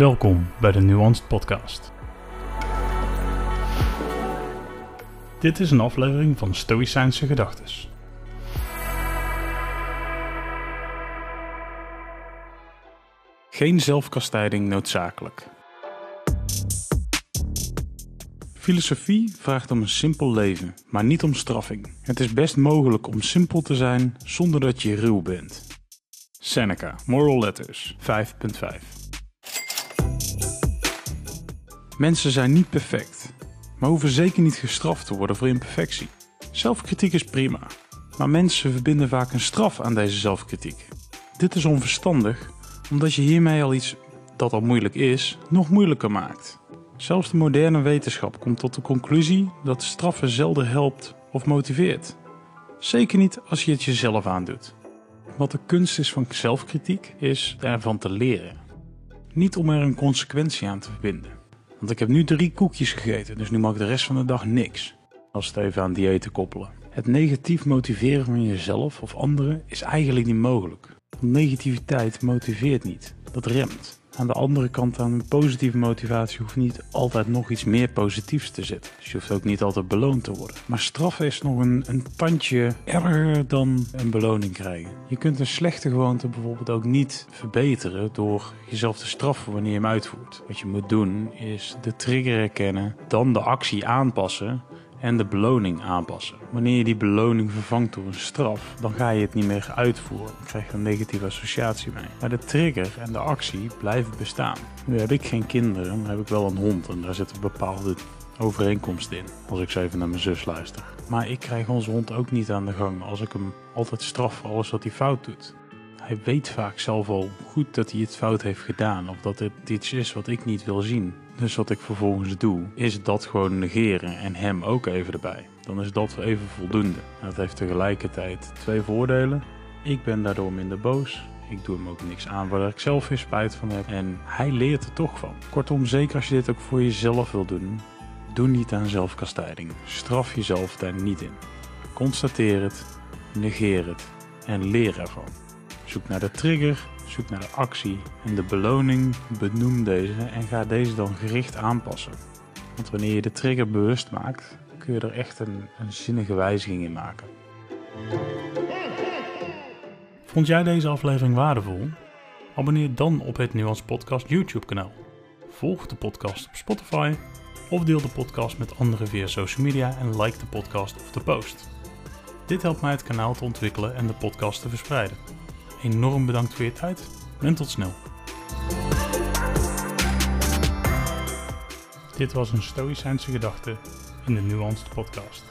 Welkom bij de Nuanced Podcast. Dit is een aflevering van Stoïcijnse Gedachtes. Geen zelfkastijding noodzakelijk. Filosofie vraagt om een simpel leven, maar niet om straffing. Het is best mogelijk om simpel te zijn zonder dat je ruw bent. Seneca, Moral Letters 5.5 Mensen zijn niet perfect, maar hoeven zeker niet gestraft te worden voor imperfectie. Zelfkritiek is prima, maar mensen verbinden vaak een straf aan deze zelfkritiek. Dit is onverstandig, omdat je hiermee al iets dat al moeilijk is, nog moeilijker maakt. Zelfs de moderne wetenschap komt tot de conclusie dat straffen zelden helpt of motiveert. Zeker niet als je het jezelf aandoet. Wat de kunst is van zelfkritiek, is ervan te leren. Niet om er een consequentie aan te verbinden. Want ik heb nu drie koekjes gegeten, dus nu mag ik de rest van de dag niks. Als het even aan diëten koppelen. Het negatief motiveren van jezelf of anderen is eigenlijk niet mogelijk. Want negativiteit motiveert niet, dat remt. Aan de andere kant aan een positieve motivatie hoeft niet altijd nog iets meer positiefs te zitten. Dus je hoeft ook niet altijd beloond te worden. Maar straffen is nog een, een tandje erger dan een beloning krijgen. Je kunt een slechte gewoonte bijvoorbeeld ook niet verbeteren door jezelf te straffen wanneer je hem uitvoert. Wat je moet doen is de trigger herkennen, dan de actie aanpassen en de beloning aanpassen. Wanneer je die beloning vervangt door een straf, dan ga je het niet meer uitvoeren. Dan krijg je een negatieve associatie mee. Maar de trigger en de actie blijven bestaan. Nu heb ik geen kinderen, dan heb ik wel een hond en daar zitten bepaalde overeenkomsten in. Als ik zo even naar mijn zus luister. Maar ik krijg onze hond ook niet aan de gang als ik hem altijd straf voor alles wat hij fout doet. Hij weet vaak zelf al goed dat hij het fout heeft gedaan of dat het iets is wat ik niet wil zien. Dus wat ik vervolgens doe, is dat gewoon negeren en hem ook even erbij. Dan is dat even voldoende. Dat heeft tegelijkertijd twee voordelen. Ik ben daardoor minder boos. Ik doe hem ook niks aan waar ik zelf weer spijt van heb. En hij leert er toch van. Kortom, zeker als je dit ook voor jezelf wil doen, doe niet aan zelfkastijding. Straf jezelf daar niet in. Constateer het, negeer het en leer ervan. Zoek naar de trigger Zoek naar de actie en de beloning, benoem deze en ga deze dan gericht aanpassen. Want wanneer je de trigger bewust maakt, kun je er echt een, een zinnige wijziging in maken. Vond jij deze aflevering waardevol? Abonneer dan op het Nuance Podcast YouTube kanaal. Volg de podcast op Spotify of deel de podcast met anderen via social media en like de podcast of de post. Dit helpt mij het kanaal te ontwikkelen en de podcast te verspreiden enorm bedankt voor je tijd en tot snel. Dit was een Stoïcijnse gedachte in de Nuanced Podcast.